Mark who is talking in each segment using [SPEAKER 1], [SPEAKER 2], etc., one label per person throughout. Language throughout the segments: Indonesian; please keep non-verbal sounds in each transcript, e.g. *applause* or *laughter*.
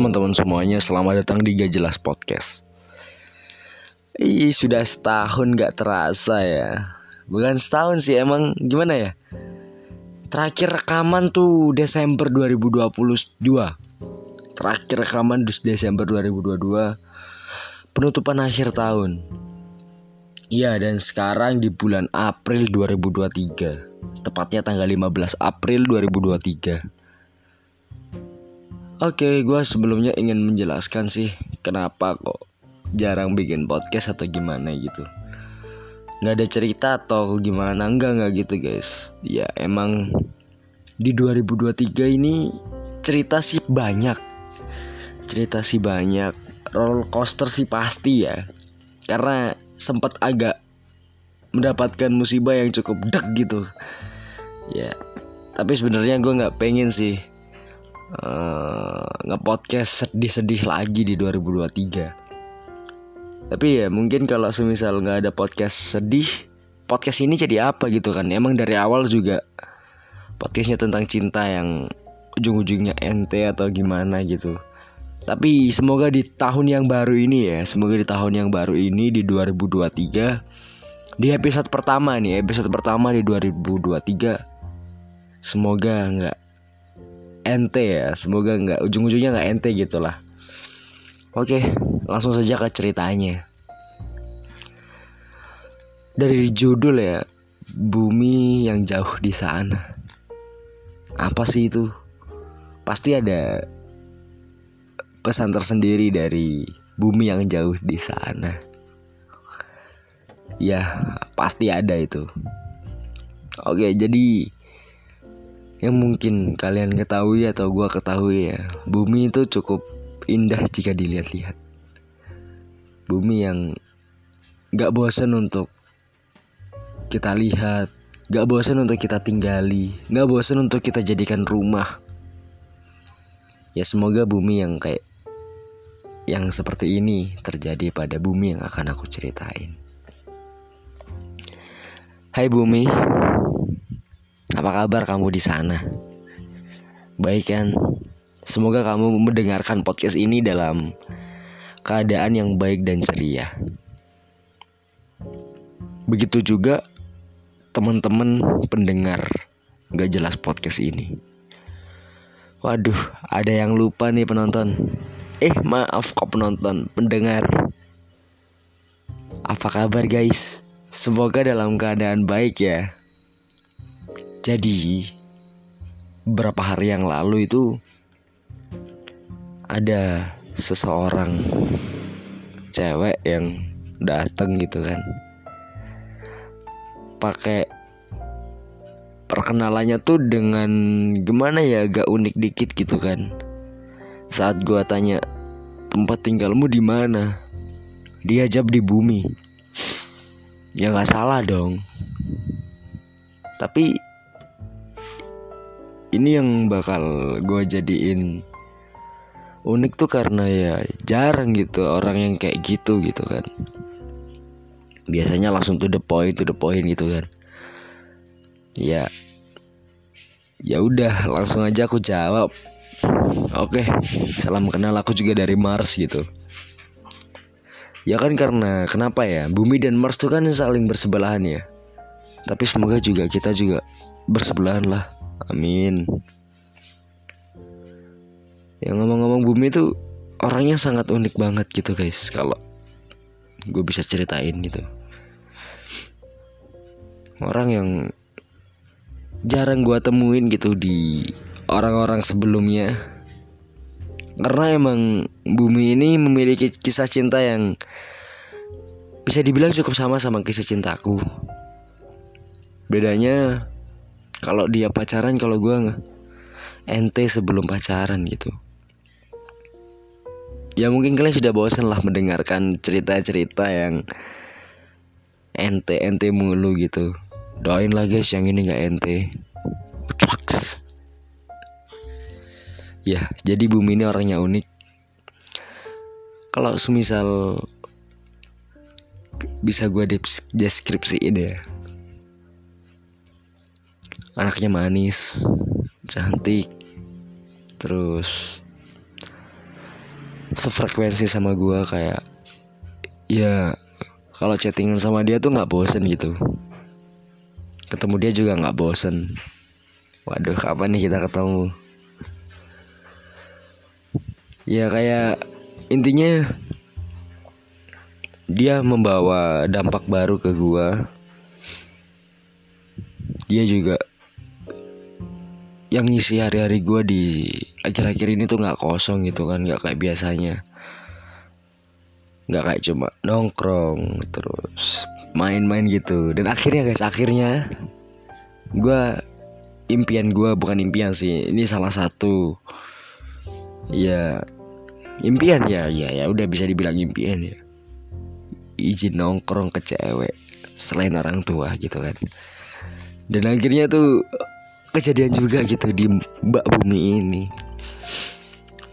[SPEAKER 1] teman-teman semuanya, selamat datang di Gak Jelas Podcast. Ih, sudah setahun gak terasa ya. Bukan setahun sih, emang gimana ya? Terakhir rekaman tuh Desember 2022 Terakhir rekaman Desember 2022 Penutupan akhir tahun. Iya dan sekarang di bulan April 2023 Tepatnya tanggal 15 April 2023 Oke, gue sebelumnya ingin menjelaskan sih kenapa kok jarang bikin podcast atau gimana gitu. Gak ada cerita atau gimana enggak enggak gitu guys. Ya emang di 2023 ini cerita sih banyak. Cerita sih banyak. Roller coaster sih pasti ya. Karena sempat agak mendapatkan musibah yang cukup deg gitu. Ya, tapi sebenarnya gue nggak pengen sih uh, ngepodcast sedih-sedih lagi di 2023 tapi ya mungkin kalau semisal nggak ada podcast sedih podcast ini jadi apa gitu kan? Emang dari awal juga podcastnya tentang cinta yang ujung-ujungnya ente atau gimana gitu. Tapi semoga di tahun yang baru ini ya semoga di tahun yang baru ini di 2023 di episode pertama nih episode pertama di 2023 semoga nggak ente ya. Semoga nggak ujung-ujungnya nggak ente gitulah. Oke langsung saja ke ceritanya. Dari judul ya bumi yang jauh di sana. Apa sih itu? Pasti ada pesan tersendiri dari bumi yang jauh di sana. Ya pasti ada itu. Oke jadi yang mungkin kalian ketahui atau gua ketahui ya bumi itu cukup indah jika dilihat-lihat. Bumi yang gak bosan untuk kita lihat gak bosan untuk kita tinggali gak bosan untuk kita jadikan rumah. Ya semoga bumi yang kayak yang seperti ini terjadi pada bumi yang akan aku ceritain. Hai bumi apa kabar kamu di sana? Baik kan? Semoga kamu mendengarkan podcast ini dalam keadaan yang baik dan ceria. Begitu juga teman-teman pendengar gak jelas podcast ini. Waduh, ada yang lupa nih penonton. Eh, maaf kok penonton, pendengar. Apa kabar guys? Semoga dalam keadaan baik ya. Jadi beberapa hari yang lalu itu ada seseorang cewek yang datang gitu kan. Pakai perkenalannya tuh dengan gimana ya agak unik dikit gitu kan. Saat gua tanya tempat tinggalmu di mana? Dia jawab di bumi. Ya nggak salah dong. Tapi ini yang bakal gue jadiin unik tuh karena ya jarang gitu orang yang kayak gitu gitu kan. Biasanya langsung tuh the point to the point gitu kan. Ya ya udah langsung aja aku jawab. Oke salam kenal aku juga dari Mars gitu. Ya kan karena kenapa ya? Bumi dan Mars tuh kan saling bersebelahan ya. Tapi semoga juga kita juga bersebelahan lah Amin. Yang ngomong-ngomong bumi itu orangnya sangat unik banget gitu guys kalau gue bisa ceritain gitu. Orang yang jarang gue temuin gitu di orang-orang sebelumnya. Karena emang bumi ini memiliki kisah cinta yang bisa dibilang cukup sama sama kisah cintaku. Bedanya kalau dia pacaran kalau gue nggak? Ente sebelum pacaran gitu. Ya mungkin kalian sudah bosan lah mendengarkan cerita-cerita yang ente ente mulu gitu. Doain lah guys yang ini nggak ente. Cuaks. ya jadi bumi ini orangnya unik. Kalau semisal bisa gue deskripsiin ya anaknya manis cantik terus sefrekuensi sama gue kayak ya kalau chattingan sama dia tuh nggak bosen gitu. Ketemu dia juga nggak bosen. Waduh kapan nih kita ketemu? Ya kayak intinya dia membawa dampak baru ke gua. Dia juga yang ngisi hari-hari gua di akhir-akhir ini tuh nggak kosong gitu kan nggak kayak biasanya. Nggak kayak cuma nongkrong terus main-main gitu. Dan akhirnya guys akhirnya gue impian gue bukan impian sih ini salah satu ya impian ya ya ya udah bisa dibilang impian ya. Izin nongkrong ke cewek selain orang tua gitu kan. Dan akhirnya tuh kejadian juga gitu di Mbak Bumi ini.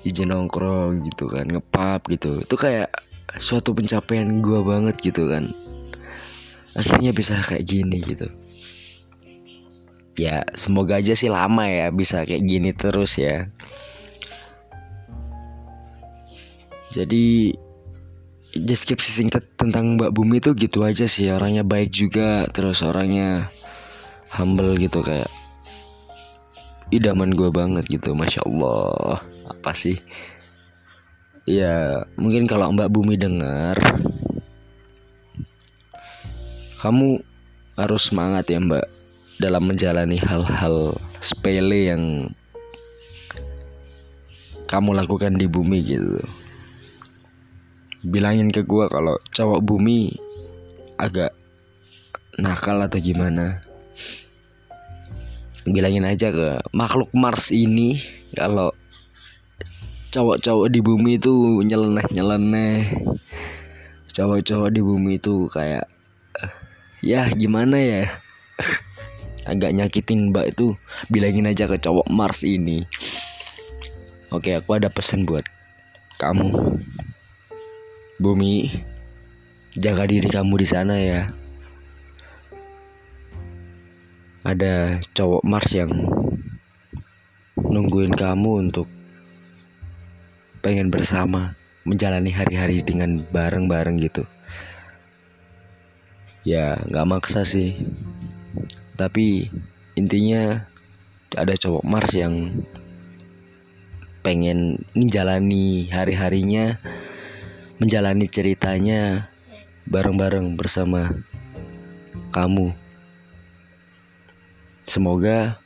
[SPEAKER 1] Izin nongkrong gitu kan ngepap gitu. Itu kayak suatu pencapaian gue banget gitu kan. Akhirnya bisa kayak gini gitu. Ya semoga aja sih lama ya bisa kayak gini terus ya. Jadi deskripsi singkat tentang Mbak Bumi tuh gitu aja sih. Orangnya baik juga terus orangnya humble gitu kayak idaman gue banget gitu masya Allah. Apa sih? Ya mungkin kalau Mbak Bumi dengar kamu harus semangat ya Mbak dalam menjalani hal-hal sepele yang kamu lakukan di bumi gitu. Bilangin ke gua kalau cowok bumi agak nakal atau gimana bilangin aja ke makhluk Mars ini kalau cowok-cowok di bumi itu nyeleneh nyeleneh cowok-cowok di bumi itu kayak ya gimana ya? *laughs* Agak nyakitin mbak itu. Bilangin aja ke cowok Mars ini. Oke aku ada pesan buat kamu. Bumi jaga diri kamu di sana ya ada cowok Mars yang nungguin kamu untuk pengen bersama menjalani hari-hari dengan bareng-bareng gitu. Ya nggak maksa sih. Tapi intinya ada cowok Mars yang pengen menjalani hari-harinya menjalani ceritanya bareng-bareng bersama kamu semoga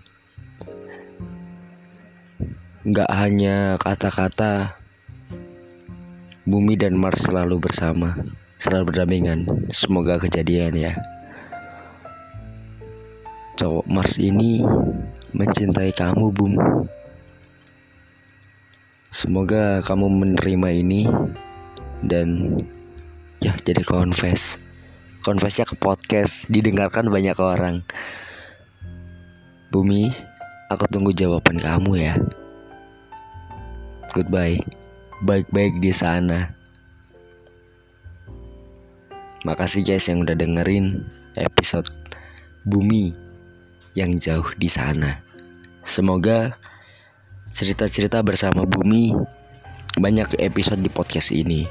[SPEAKER 1] nggak hanya kata-kata Bumi dan Mars selalu bersama, selalu berdampingan. Semoga kejadian ya. Cowok Mars ini mencintai kamu, Bum. Semoga kamu menerima ini dan ya jadi confess. Confessnya ke podcast, didengarkan banyak orang. Bumi, aku tunggu jawaban kamu ya. Goodbye baik-baik di sana. Makasih guys yang udah dengerin episode Bumi yang jauh di sana. Semoga cerita-cerita bersama Bumi banyak episode di podcast ini.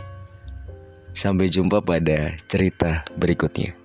[SPEAKER 1] Sampai jumpa pada cerita berikutnya.